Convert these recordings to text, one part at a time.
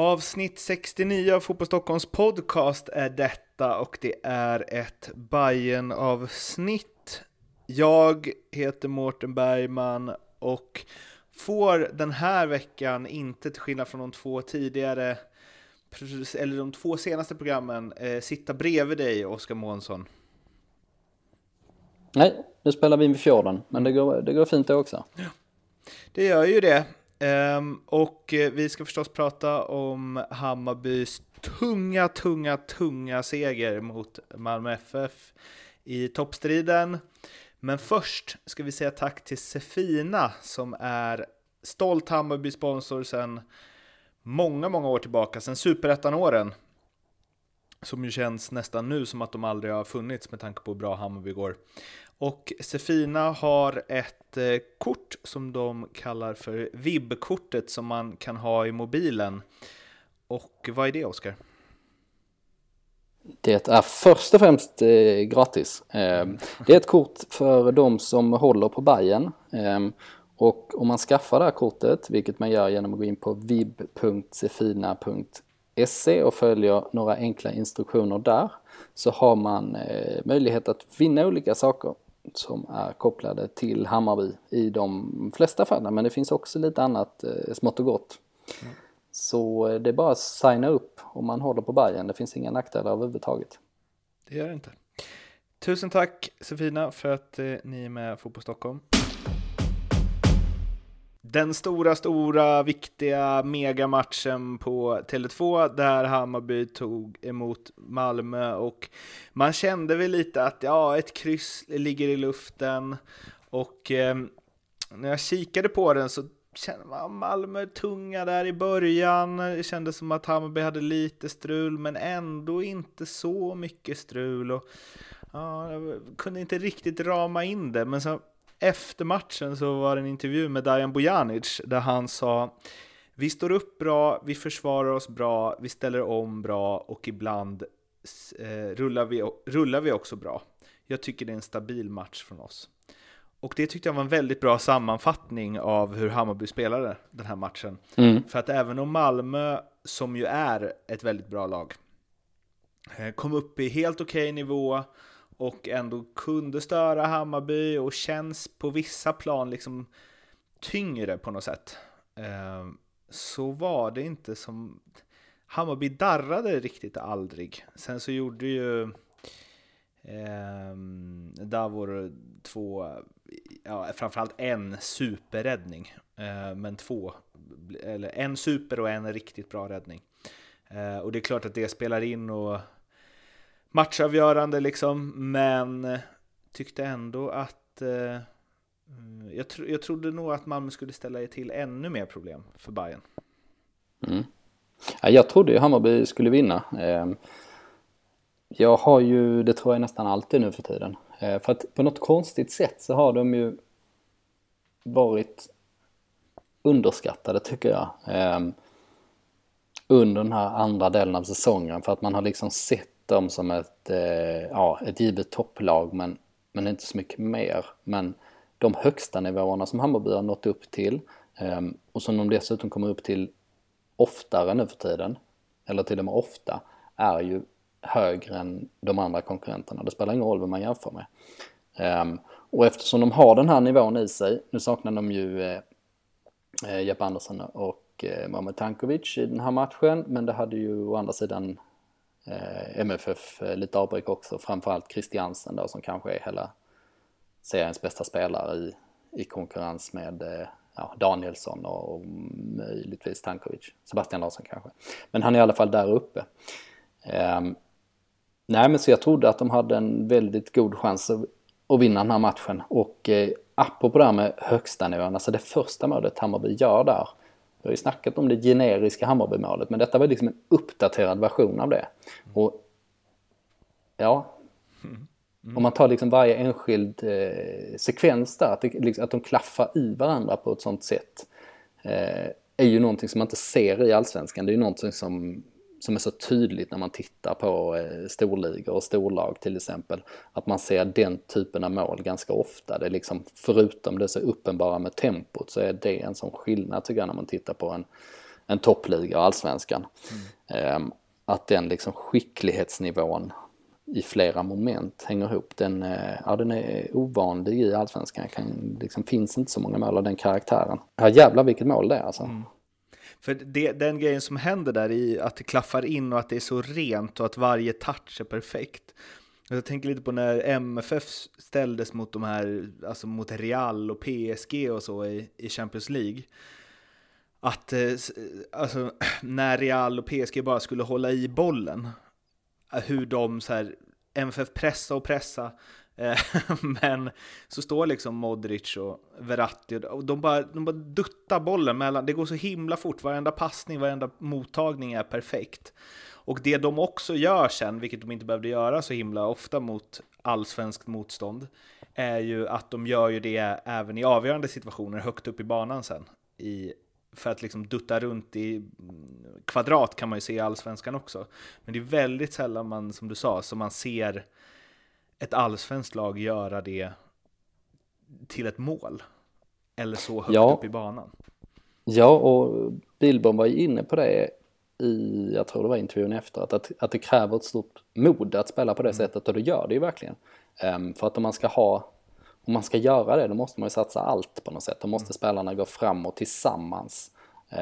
Avsnitt 69 av Fotboll Stockholms podcast är detta och det är ett bayern avsnitt Jag heter Mårten Bergman och får den här veckan, inte till skillnad från de två tidigare, eller de två senaste programmen, eh, sitta bredvid dig, Oskar Månsson. Nej, nu spelar vi med fjorden, men det går, det går fint det också. Det gör ju det. Um, och eh, vi ska förstås prata om Hammarbys tunga, tunga, tunga seger mot Malmö FF i toppstriden. Men först ska vi säga tack till Sefina som är stolt Hammarby-sponsor sedan många, många år tillbaka, sedan superettan-åren. Som ju känns nästan nu som att de aldrig har funnits med tanke på hur bra Hammarby går. Och Sefina har ett eh, kort som de kallar för VIB-kortet som man kan ha i mobilen. Och vad är det, Oskar? Det är först och främst eh, gratis. Eh, det är ett kort för de som håller på Bajen. Eh, och om man skaffar det här kortet, vilket man gör genom att gå in på vib.sefina.se och följer några enkla instruktioner där, så har man eh, möjlighet att vinna olika saker som är kopplade till Hammarby i de flesta fallen. Men det finns också lite annat eh, smått och gott. Mm. Så eh, det är bara att signa upp om man håller på Bayern. Det finns inga nackdelar överhuvudtaget. Det gör det inte. Tusen tack Sofina för att ni är med Fotboll Stockholm. Den stora, stora, viktiga megamatchen på Tele2 där Hammarby tog emot Malmö och man kände väl lite att ja, ett kryss ligger i luften och eh, när jag kikade på den så kände man ah, Malmö tunga där i början. Det kändes som att Hammarby hade lite strul men ändå inte så mycket strul och ja, jag kunde inte riktigt rama in det men så efter matchen så var det en intervju med Dajan Bojanic där han sa vi står upp bra, vi försvarar oss bra, vi ställer om bra och ibland eh, rullar, vi, rullar vi också bra. Jag tycker det är en stabil match från oss. Och det tyckte jag var en väldigt bra sammanfattning av hur Hammarby spelade den här matchen. Mm. För att även om Malmö, som ju är ett väldigt bra lag, eh, kom upp i helt okej okay nivå och ändå kunde störa Hammarby och känns på vissa plan liksom tyngre på något sätt. Ehm, så var det inte som... Hammarby darrade riktigt aldrig. Sen så gjorde ju eh, Davor två, ja, framförallt en superräddning. Eh, men två, eller en super och en riktigt bra räddning. Eh, och det är klart att det spelar in och matchavgörande liksom, men tyckte ändå att eh, jag, tro, jag trodde nog att Malmö skulle ställa till ännu mer problem för Bayern. Mm. Ja, jag trodde ju Hammarby skulle vinna. Eh, jag har ju, det tror jag nästan alltid nu för tiden. Eh, för att på något konstigt sätt så har de ju varit underskattade tycker jag. Eh, under den här andra delen av säsongen för att man har liksom sett dem som ett, eh, ja, ett givet topplag men, men inte så mycket mer. Men de högsta nivåerna som Hammarby har nått upp till eh, och som de dessutom kommer upp till oftare nu för tiden, eller till och med ofta, är ju högre än de andra konkurrenterna. Det spelar ingen roll vem man jämför med. Eh, och eftersom de har den här nivån i sig, nu saknar de ju eh, eh Jeppe Andersson och eh, Mohamed Tankovic i den här matchen, men det hade ju å andra sidan eh, MFF eh, lite avbräck också, framförallt Christiansen då som kanske är hela seriens bästa spelare i, i konkurrens med eh, ja, Danielsson och, och möjligtvis Tankovic, Sebastian Larsson kanske. Men han är i alla fall där uppe. Um, nej men så jag trodde att de hade en väldigt god chans att, att vinna den här matchen och eh, apropå det här med högsta nivån, alltså det första målet Hammarby gör där vi har ju snackat om det generiska Hammarbymålet men detta var liksom en uppdaterad version av det. Och ja, mm. om man tar liksom varje enskild eh, sekvens där, att, det, liksom, att de klaffar i varandra på ett sånt sätt eh, är ju någonting som man inte ser i allsvenskan. Det är ju någonting som som är så tydligt när man tittar på eh, storligor och storlag till exempel. Att man ser den typen av mål ganska ofta. Det är liksom, förutom det så uppenbara med tempot så är det en sån skillnad tycker jag när man tittar på en, en toppliga, allsvenskan. Mm. Att den liksom skicklighetsnivån i flera moment hänger ihop. Den, ja, den är ovanlig i allsvenskan. Kan, liksom, finns inte så många mål av den karaktären. Ja jävlar vilket mål det är alltså. Mm. För det, den grejen som händer där i att det klaffar in och att det är så rent och att varje touch är perfekt. Jag tänker lite på när MFF ställdes mot de här, alltså mot Real och PSG och så i, i Champions League. Att eh, alltså, när Real och PSG bara skulle hålla i bollen, eh, hur de så här, MFF pressa och pressa, Eh, men så står liksom Modric och Verratti och de bara, de bara duttar bollen mellan, det går så himla fort, varenda passning, varenda mottagning är perfekt. Och det de också gör sen, vilket de inte behövde göra så himla ofta mot allsvenskt motstånd, är ju att de gör ju det även i avgörande situationer högt upp i banan sen. I, för att liksom dutta runt i mm, kvadrat kan man ju se i allsvenskan också. Men det är väldigt sällan man, som du sa, som man ser ett allsvenskt lag göra det till ett mål? Eller så högt ja. upp i banan? Ja, och Billborn var ju inne på det i, jag tror det var intervjun efter, att, att det kräver ett stort mod att spela på det mm. sättet och det gör det ju verkligen. Um, för att om man ska ha, om man ska göra det, då måste man ju satsa allt på något sätt. Då måste mm. spelarna gå framåt tillsammans.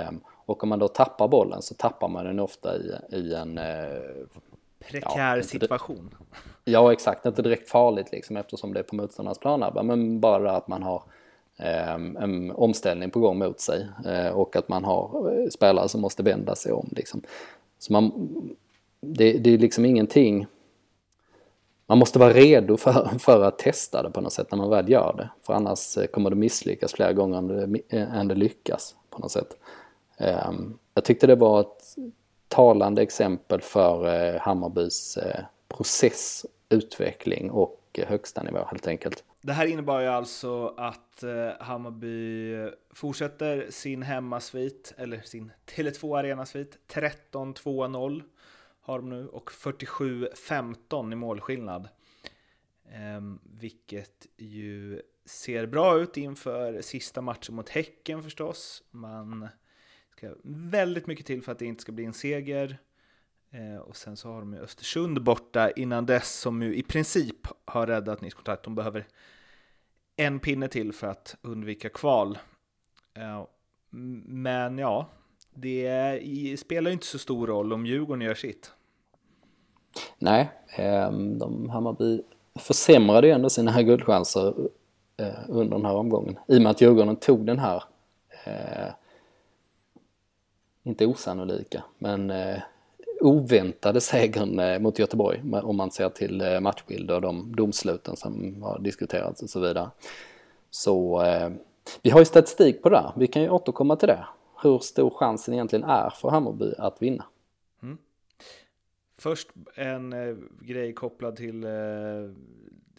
Um, och om man då tappar bollen så tappar man den ofta i, i en uh, prekär ja, situation. Ja, exakt. Inte direkt farligt liksom eftersom det är på motståndarnas planhalva, men bara att man har eh, en omställning på gång mot sig eh, och att man har eh, spelare som måste vända sig om. Liksom. Så man, det, det är liksom ingenting man måste vara redo för, för att testa det på något sätt när man väl gör det. För annars eh, kommer det misslyckas flera gånger än det, än det lyckas på något sätt. Um, jag tyckte det var ett talande exempel för eh, Hammarbys eh, processutveckling process, utveckling och högsta nivå helt enkelt. Det här innebär ju alltså att eh, Hammarby fortsätter sin hemmasvit, eller sin Tele2 Arena-svit, 13-2-0 har de nu och 47-15 i målskillnad. Ehm, vilket ju ser bra ut inför sista matchen mot Häcken förstås. Man ska eh, väldigt mycket till för att det inte ska bli en seger. Eh, och sen så har de ju Östersund borta innan dess som ju i princip har räddat Nils Kontakt. De behöver en pinne till för att undvika kval. Eh, men ja, det spelar ju inte så stor roll om Djurgården gör sitt. Nej, eh, de Hammarby försämrade ju ändå sina här guldchanser eh, under den här omgången. I och med att Djurgården tog den här eh, inte osannolika, men eh, oväntade segern eh, mot Göteborg om man ser till eh, matchbilder och de domsluten som har diskuterats och så vidare. Så eh, vi har ju statistik på det där. Vi kan ju återkomma till det. Hur stor chansen egentligen är för Hammarby att vinna. Mm. Först en eh, grej kopplad till eh,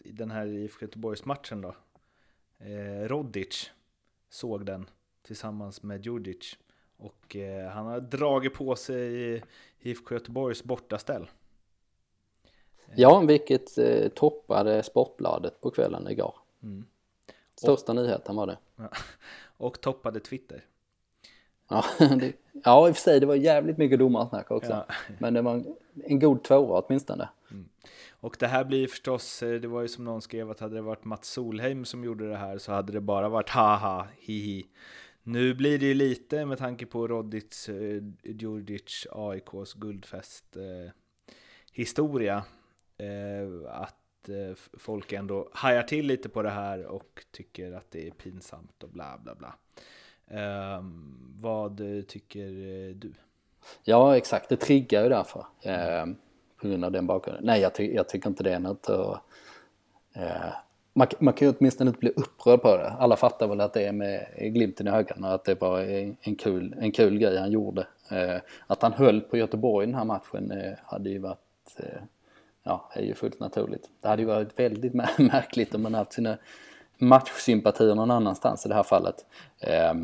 den här IFK Göteborgs-matchen då. Eh, Rodic såg den tillsammans med Djurdjic. Och eh, han har dragit på sig IFK Göteborgs bortaställ. Ja, vilket eh, toppade Sportbladet på kvällen igår. Mm. Största och, nyheten var det. och toppade Twitter. Ja, det, ja, i och för sig, det var jävligt mycket domarsnack också. Ja. Men det var en, en god tvåa åtminstone. Mm. Och det här blir förstås, eh, det var ju som någon skrev att hade det varit Mats Solheim som gjorde det här så hade det bara varit haha, hihi. Nu blir det ju lite med tanke på Rodic, eh, Djurdjic, AIKs guldfest eh, historia. Eh, att eh, folk ändå hajar till lite på det här och tycker att det är pinsamt och bla bla bla. Eh, vad tycker eh, du? Ja exakt, det triggar ju därför. Eh, på grund av den bakgrunden. Nej jag, ty jag tycker inte det är något att eh, man, man kan ju åtminstone inte bli upprörd på det. Alla fattar väl att det är med glimten i ögonen, och att det var en kul, en kul grej han gjorde. Eh, att han höll på Göteborg den här matchen eh, hade ju varit, eh, ja, är ju fullt naturligt. Det hade ju varit väldigt märkligt om man haft sina matchsympatier någon annanstans i det här fallet. Eh,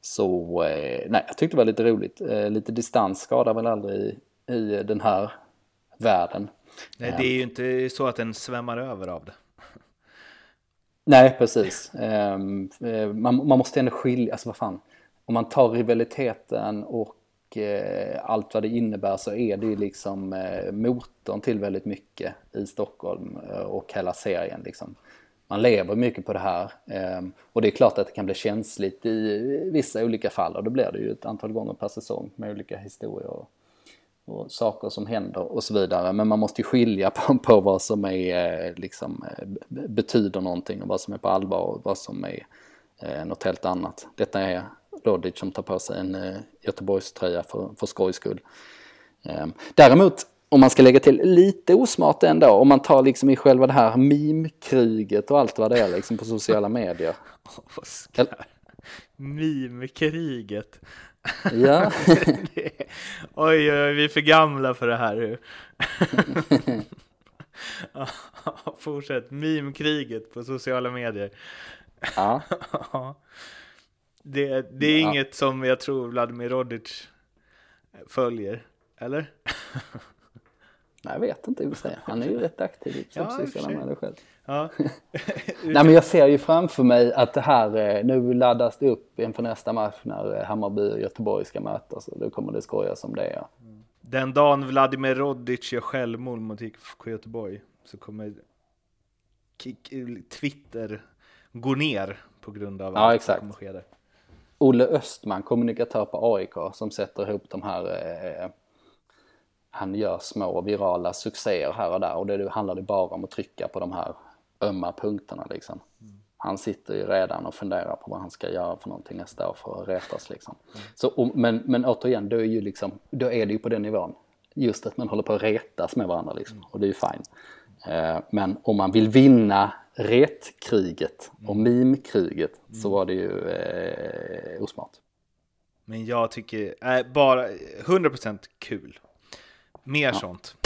så eh, nej, jag tyckte det var lite roligt. Eh, lite distans skadar väl aldrig i, i den här världen. Nej, det är ju inte så att den svämmar över av det. Nej, precis. Um, man, man, måste ändå skilja, alltså vad fan. Om man tar rivaliteten och uh, allt vad det innebär så är det ju liksom uh, motorn till väldigt mycket i Stockholm uh, och hela serien liksom. Man lever mycket på det här um, och det är klart att det kan bli känsligt i vissa olika fall och då blir det ju ett antal gånger per säsong med olika historier och, och saker som händer och så vidare. Men man måste ju skilja på, på vad som är eh, liksom eh, betyder någonting och vad som är på allvar och vad som är eh, något helt annat. Detta är Rodic som tar på sig en eh, Göteborgströja för, för skojs skull. Eh, däremot om man ska lägga till lite osmart ändå, om man tar liksom i själva det här mimkriget och allt vad det är liksom på sociala medier. Oskar. Mimkriget. Ja. oj, oj, vi är för gamla för det här. Fortsätt, mimkriget på sociala medier. Ja. det, det är ja. inget som jag tror Vladimir Rodic följer, eller? Nej, jag vet inte och sig. Han är ju rätt aktiv som ja, medier själv. Ja. Nej, men jag ser ju framför mig att det här, eh, nu laddas det upp inför nästa match när eh, Hammarby och Göteborg ska mötas och då kommer det skojas om det. Ja. Den dagen Vladimir Rodic gör självmål mot IFK Göteborg så kommer Twitter gå ner på grund av ja, exakt. som kommer ske där. Olle Östman, kommunikatör på AIK, som sätter ihop de här eh, han gör små virala succéer här och där och det handlar det bara om att trycka på de här ömma punkterna liksom. Mm. Han sitter ju redan och funderar på vad han ska göra för någonting nästa år för att retas liksom. Mm. Så, och, men, men återigen, då är, ju liksom, då är det ju på den nivån. Just att man håller på att retas med varandra liksom, mm. och det är ju fine. Eh, men om man vill vinna retkriget och mm. mimkriget så var det ju eh, osmart. Men jag tycker, äh, bara 100% kul. Mer ja. sånt.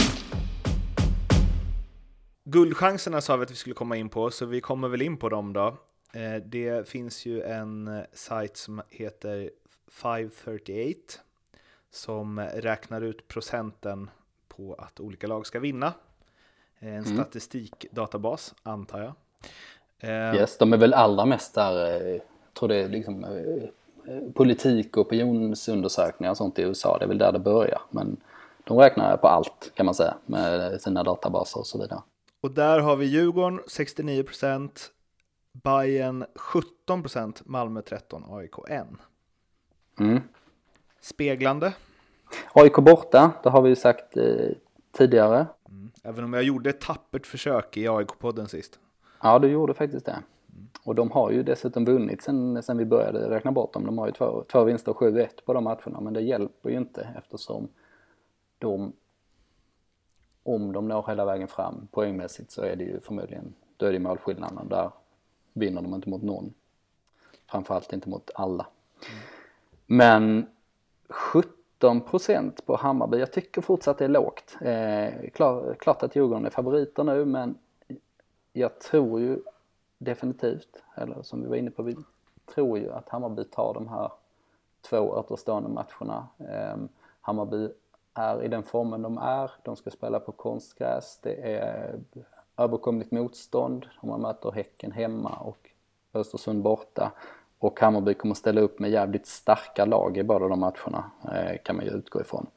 Guldchanserna sa vi att vi skulle komma in på, så vi kommer väl in på dem då. Eh, det finns ju en eh, sajt som heter 538 som räknar ut procenten på att olika lag ska vinna. En mm. statistikdatabas, antar jag. Eh, yes, de är väl allra mest där, jag tror det är liksom politik och opinionsundersökningar och sånt i USA, det är väl där det börjar. Men de räknar på allt kan man säga med sina databaser och så vidare. Och där har vi Djurgården 69 procent, Bayern 17 procent, Malmö 13, AIK 1. Mm. Speglande? AIK borta, det har vi ju sagt eh, tidigare. Mm. Även om jag gjorde ett tappert försök i AIK-podden sist. Ja, du gjorde faktiskt det. Och de har ju dessutom vunnit sen, sen vi började räkna bort dem. De har ju två, två vinster och 7-1 på de matcherna, men det hjälper ju inte eftersom de, om de når hela vägen fram poängmässigt så är det ju förmodligen, då är det målskillnaden. Där vinner de inte mot någon. Framförallt inte mot alla. Mm. Men 17 procent på Hammarby, jag tycker fortsatt det är lågt. Eh, klar, klart att Djurgården är favoriter nu men jag tror ju definitivt, eller som vi var inne på, vi tror ju att Hammarby tar de här två återstående matcherna. Eh, Hammarby är i den formen de är. De ska spela på konstgräs. Det är överkomligt motstånd om man möter Häcken hemma och Östersund borta. Och Hammarby kommer ställa upp med jävligt starka lag i båda de matcherna, eh, kan man ju utgå ifrån.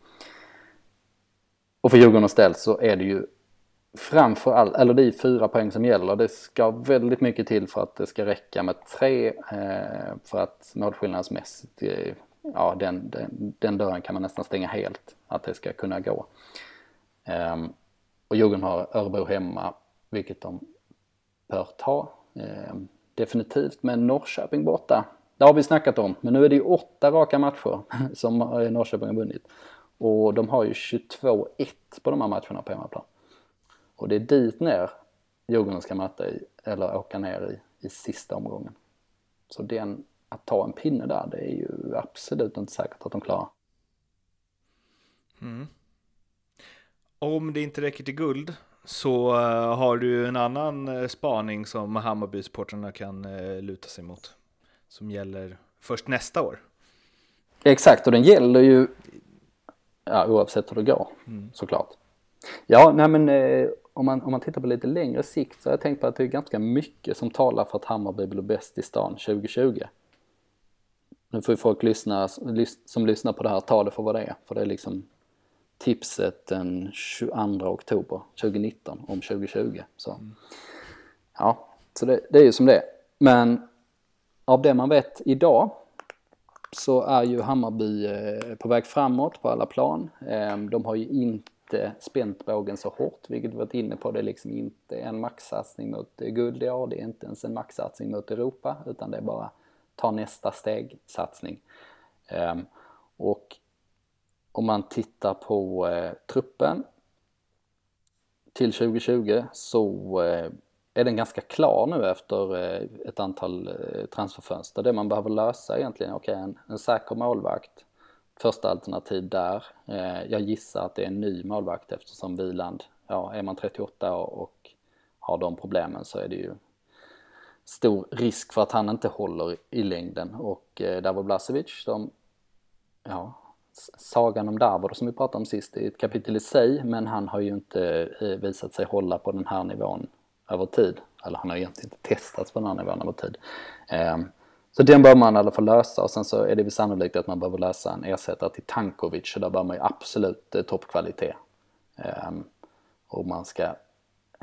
Och för Djurgårdens del så är det ju framför allt, eller det är fyra poäng som gäller. Det ska väldigt mycket till för att det ska räcka med tre eh, för att målskillnadsmässigt eh, ja, den, den, den, dörren kan man nästan stänga helt, att det ska kunna gå. Um, och Djurgården har Örebro hemma, vilket de bör ta. Um, definitivt, men Norrköping borta, det har vi snackat om, men nu är det ju åtta raka matcher som eh, Norrköping har vunnit. Och de har ju 22-1 på de här matcherna på hemmaplan. Och det är dit ner Djurgården ska möta i, eller åka ner i, i sista omgången. Så den att ta en pinne där, det är ju absolut inte säkert att de klarar. Mm. Om det inte räcker till guld så uh, har du en annan uh, spaning som Hammarby-supportrarna kan uh, luta sig mot. Som gäller först nästa år. Exakt, och den gäller ju ja, oavsett hur det går mm. såklart. Ja, nej men om, man, om man tittar på lite längre sikt så har jag tänkt på att det är ganska mycket som talar för att Hammarby blir bäst i stan 2020. Nu får ju folk lyssna, som lyssnar på det här ta det för vad det är. För det är liksom tipset den 22 oktober 2019 om 2020. Så, mm. ja, så det, det är ju som det är. Men av det man vet idag så är ju Hammarby eh, på väg framåt på alla plan. Ehm, de har ju inte spänt bågen så hårt, vilket vi varit inne på. Det är liksom inte en maxsatsning mot guld i år, det är inte ens en maxsatsning mot Europa, utan det är bara ta nästa steg satsning. Ehm, och om man tittar på eh, truppen till 2020 så eh, är den ganska klar nu efter eh, ett antal transferfönster. Det man behöver lösa egentligen, okej okay, en, en säker målvakt, första alternativ där. Jag gissar att det är en ny målvakt eftersom Viland, ja är man 38 år och har de problemen så är det ju stor risk för att han inte håller i längden och eh, Davo Blasevic, de, ja, sagan om Davor som vi pratade om sist är ett kapitel i sig men han har ju inte eh, visat sig hålla på den här nivån över tid. Eller han har egentligen inte testats på den här nivån över tid. Ehm, så den bör man i alla fall lösa och sen så är det väl sannolikt att man behöver lösa en ersättare till Tankovic och där bör man ju absolut eh, toppkvalitet. Ehm, och man ska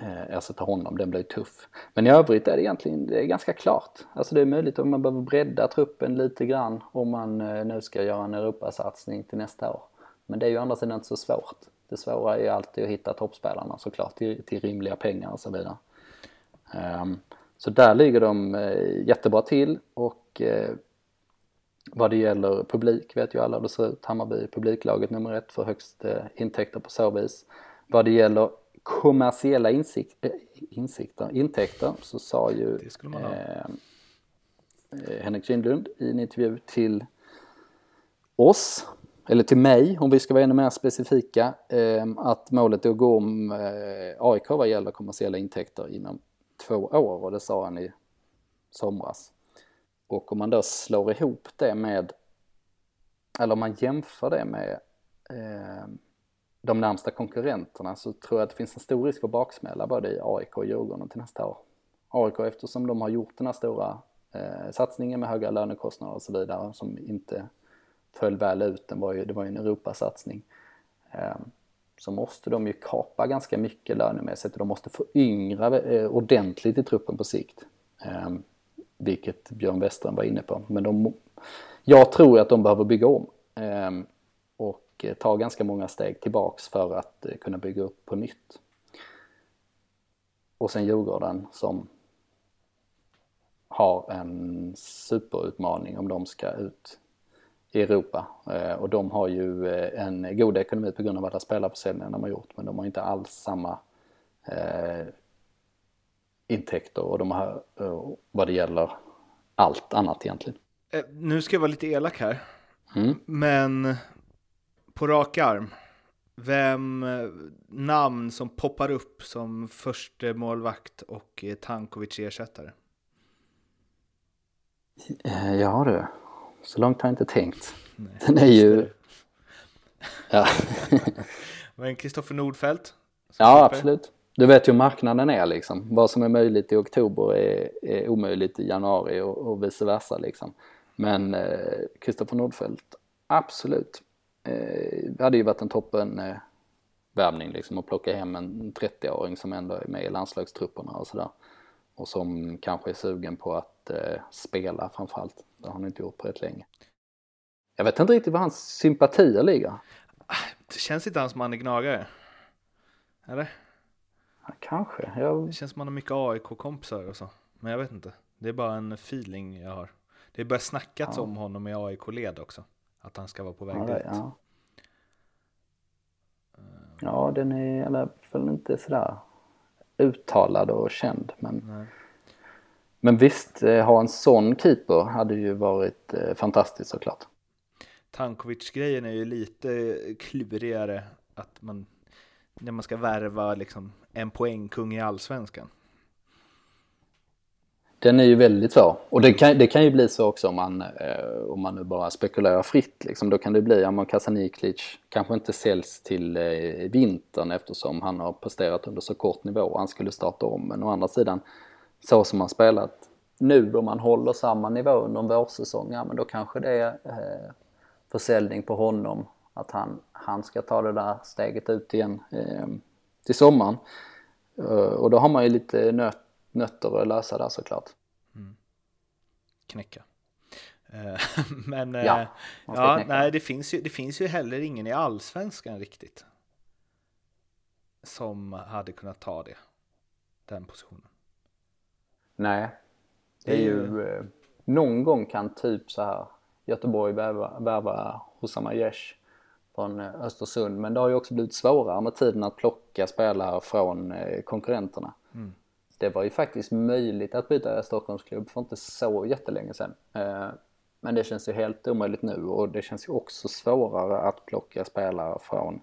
Eh, alltså, ersätta honom, den blir tuff. Men i övrigt är det egentligen det är ganska klart. Alltså det är möjligt att man behöver bredda truppen lite grann om man eh, nu ska göra en Europasatsning till nästa år. Men det är ju andra sidan inte så svårt. Det svåra är ju alltid att hitta toppspelarna såklart till, till rimliga pengar och så vidare. Um, så där ligger de uh, jättebra till och uh, vad det gäller publik vet ju alla hur det ser ut. Hammarby är publiklaget nummer ett för högst uh, intäkter på så vis. Vad det gäller kommersiella insikt, insikter, intäkter så sa ju eh, Henrik Kindlund i en intervju till oss, eller till mig om vi ska vara ännu mer specifika, eh, att målet är att gå om eh, AIK vad gäller kommersiella intäkter inom två år och det sa han i somras. Och om man då slår ihop det med, eller om man jämför det med eh, de närmsta konkurrenterna så tror jag att det finns en stor risk för baksmälla både i AIK och Djurgården till nästa år. AIK eftersom de har gjort den här stora eh, satsningen med höga lönekostnader och så vidare som inte föll väl ut, den var ju, det var ju en Europasatsning. Eh, så måste de ju kapa ganska mycket lönemässigt och de måste föryngra eh, ordentligt i truppen på sikt. Eh, vilket Björn Western var inne på. Men de, jag tror att de behöver bygga om eh, och ta ganska många steg tillbaks för att eh, kunna bygga upp på nytt. Och sen Djurgården som har en superutmaning om de ska ut i Europa. Eh, och de har ju eh, en god ekonomi på grund av alla spelarförsäljningar de har gjort. Men de har inte alls samma eh, intäkter och de har eh, vad det gäller allt annat egentligen. Eh, nu ska jag vara lite elak här. Mm. Men på rak arm, vem namn som poppar upp som första målvakt och Tankovic ersättare? Ja du, så långt har jag inte tänkt. Nej, Den är ju... Ja. Men Kristoffer Nordfeldt? Ja, absolut. Du vet ju hur marknaden är liksom. Vad som är möjligt i oktober är, är omöjligt i januari och, och vice versa liksom. Men Kristoffer eh, Nordfeldt, absolut. Eh, det hade ju varit en toppen eh, värvning liksom att plocka hem en 30-åring som ändå är med i landslagstrupperna och sådär. Och som kanske är sugen på att eh, spela framförallt. Det har han inte gjort på rätt länge. Jag vet inte riktigt var hans sympatier ligger. Det känns inte han som han är gnagare. Eller? Ja, kanske. Jag... Det känns som han har mycket AIK-kompisar och så. Men jag vet inte. Det är bara en feeling jag har. Det börjar snackats ja. om honom i AIK-led också. Att han ska vara på väg ja, dit. Ja. ja, den är i alla fall inte sådär uttalad och känd. Men, Nej. men visst, eh, ha en sån keeper hade ju varit eh, fantastiskt såklart. Tankovic-grejen är ju lite klurigare att man, när man ska värva liksom en poängkung i allsvenskan. Den är ju väldigt svår. Och det kan, det kan ju bli så också om man, eh, om man nu bara spekulerar fritt. Liksom. Då kan det bli, om Kasaniklic kanske inte säljs till eh, vintern eftersom han har presterat under så kort nivå och han skulle starta om. Men å andra sidan, så som han spelat nu då man håller samma nivå under en vårsäsong, ja men då kanske det är eh, försäljning på honom. Att han, han ska ta det där steget ut igen eh, till sommaren. Eh, och då har man ju lite nöt, nötter att lösa där såklart. Mm. Knäcka. Uh, men ja, uh, ja nej, det finns, ju, det finns ju heller ingen i allsvenskan riktigt. Som hade kunnat ta det. Den positionen. Nej, det är ju... Eh, någon gång kan typ så här Göteborg värva, värva Hossam Aiesh från eh, Östersund. Men det har ju också blivit svårare med tiden att plocka spelare från eh, konkurrenterna. Mm. Det var ju faktiskt möjligt att byta Stockholmsklubb för inte så jättelänge sedan. Eh, men det känns ju helt omöjligt nu och det känns ju också svårare att plocka spelare från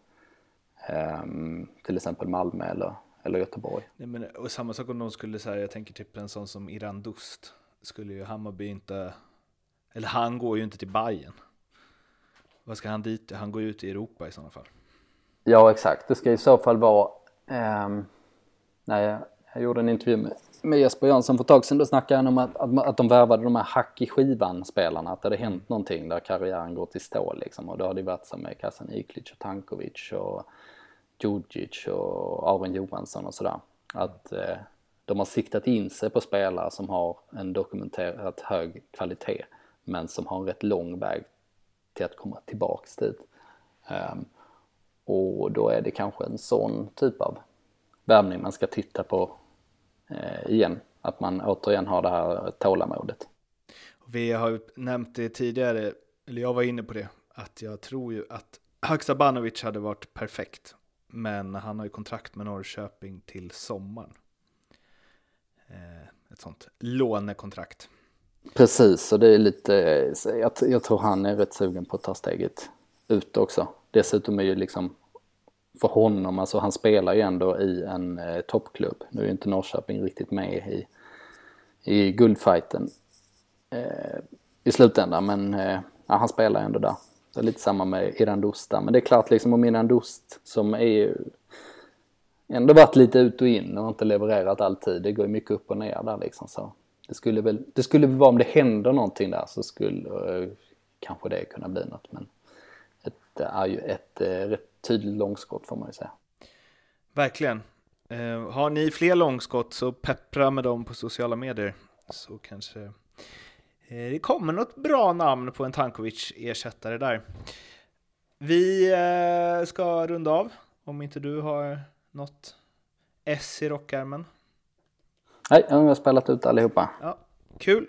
ehm, till exempel Malmö eller, eller Göteborg. Nej, men, och samma sak om de skulle säga, jag tänker typ en sån som Iran Dust, skulle ju Hammarby inte, eller han går ju inte till Bayern. Vad ska han dit? Han går ju ut i Europa i sådana fall. Ja, exakt. Det ska i så fall vara... Eh, nej, jag, gjorde en intervju med, med Jesper Jansson för ett tag sedan. Då snackade han om att, att, att de värvade de här hack i skivan-spelarna. Att det hade hänt någonting där karriären går till stå liksom. Och då har det varit som med Kasan Iklic och Tankovic och Djurdjic och Aron Johansson och sådär. Att eh, de har siktat in sig på spelare som har en dokumenterat hög kvalitet men som har en rätt lång väg till att komma tillbaks dit. Um, och då är det kanske en sån typ av värvning man ska titta på igen. Att man återigen har det här tålamodet. Vi har ju nämnt det tidigare, eller jag var inne på det, att jag tror ju att Haksabanovic hade varit perfekt. Men han har ju kontrakt med Norrköping till sommaren. Eh, ett sånt lånekontrakt. Precis, och det är lite, jag, jag tror han är rätt sugen på att ta steget ut också. Dessutom är ju liksom för honom, alltså han spelar ju ändå i en eh, toppklubb. Nu är ju inte Norrköping riktigt med i, i guldfighten eh, i slutändan, men eh, ja, han spelar ändå där. Det är lite samma med Irandusta, men det är klart liksom om Irandust som är ju ändå varit lite ut och in och inte levererat alltid. Det går ju mycket upp och ner där liksom så. Det skulle väl, det skulle vara om det händer någonting där så skulle eh, kanske det kunna bli något. Men det är ju ett uh, rätt tydligt långskott får man ju säga. Verkligen. Uh, har ni fler långskott så peppra med dem på sociala medier. Så kanske det kommer något bra namn på en Tankovic-ersättare där. Vi ska runda av, om inte du har något S i rockärmen. Nej, jag har spelat ut allihopa. Ja, kul.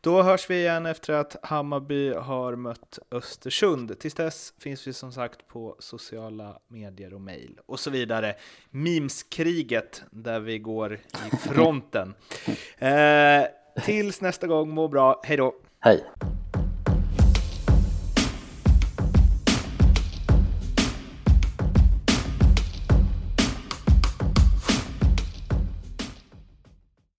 Då hörs vi igen efter att Hammarby har mött Östersund. Tills dess finns vi som sagt på sociala medier och mejl och så vidare. Memeskriget där vi går i fronten. eh, tills nästa gång, må bra. Hej då! Hej!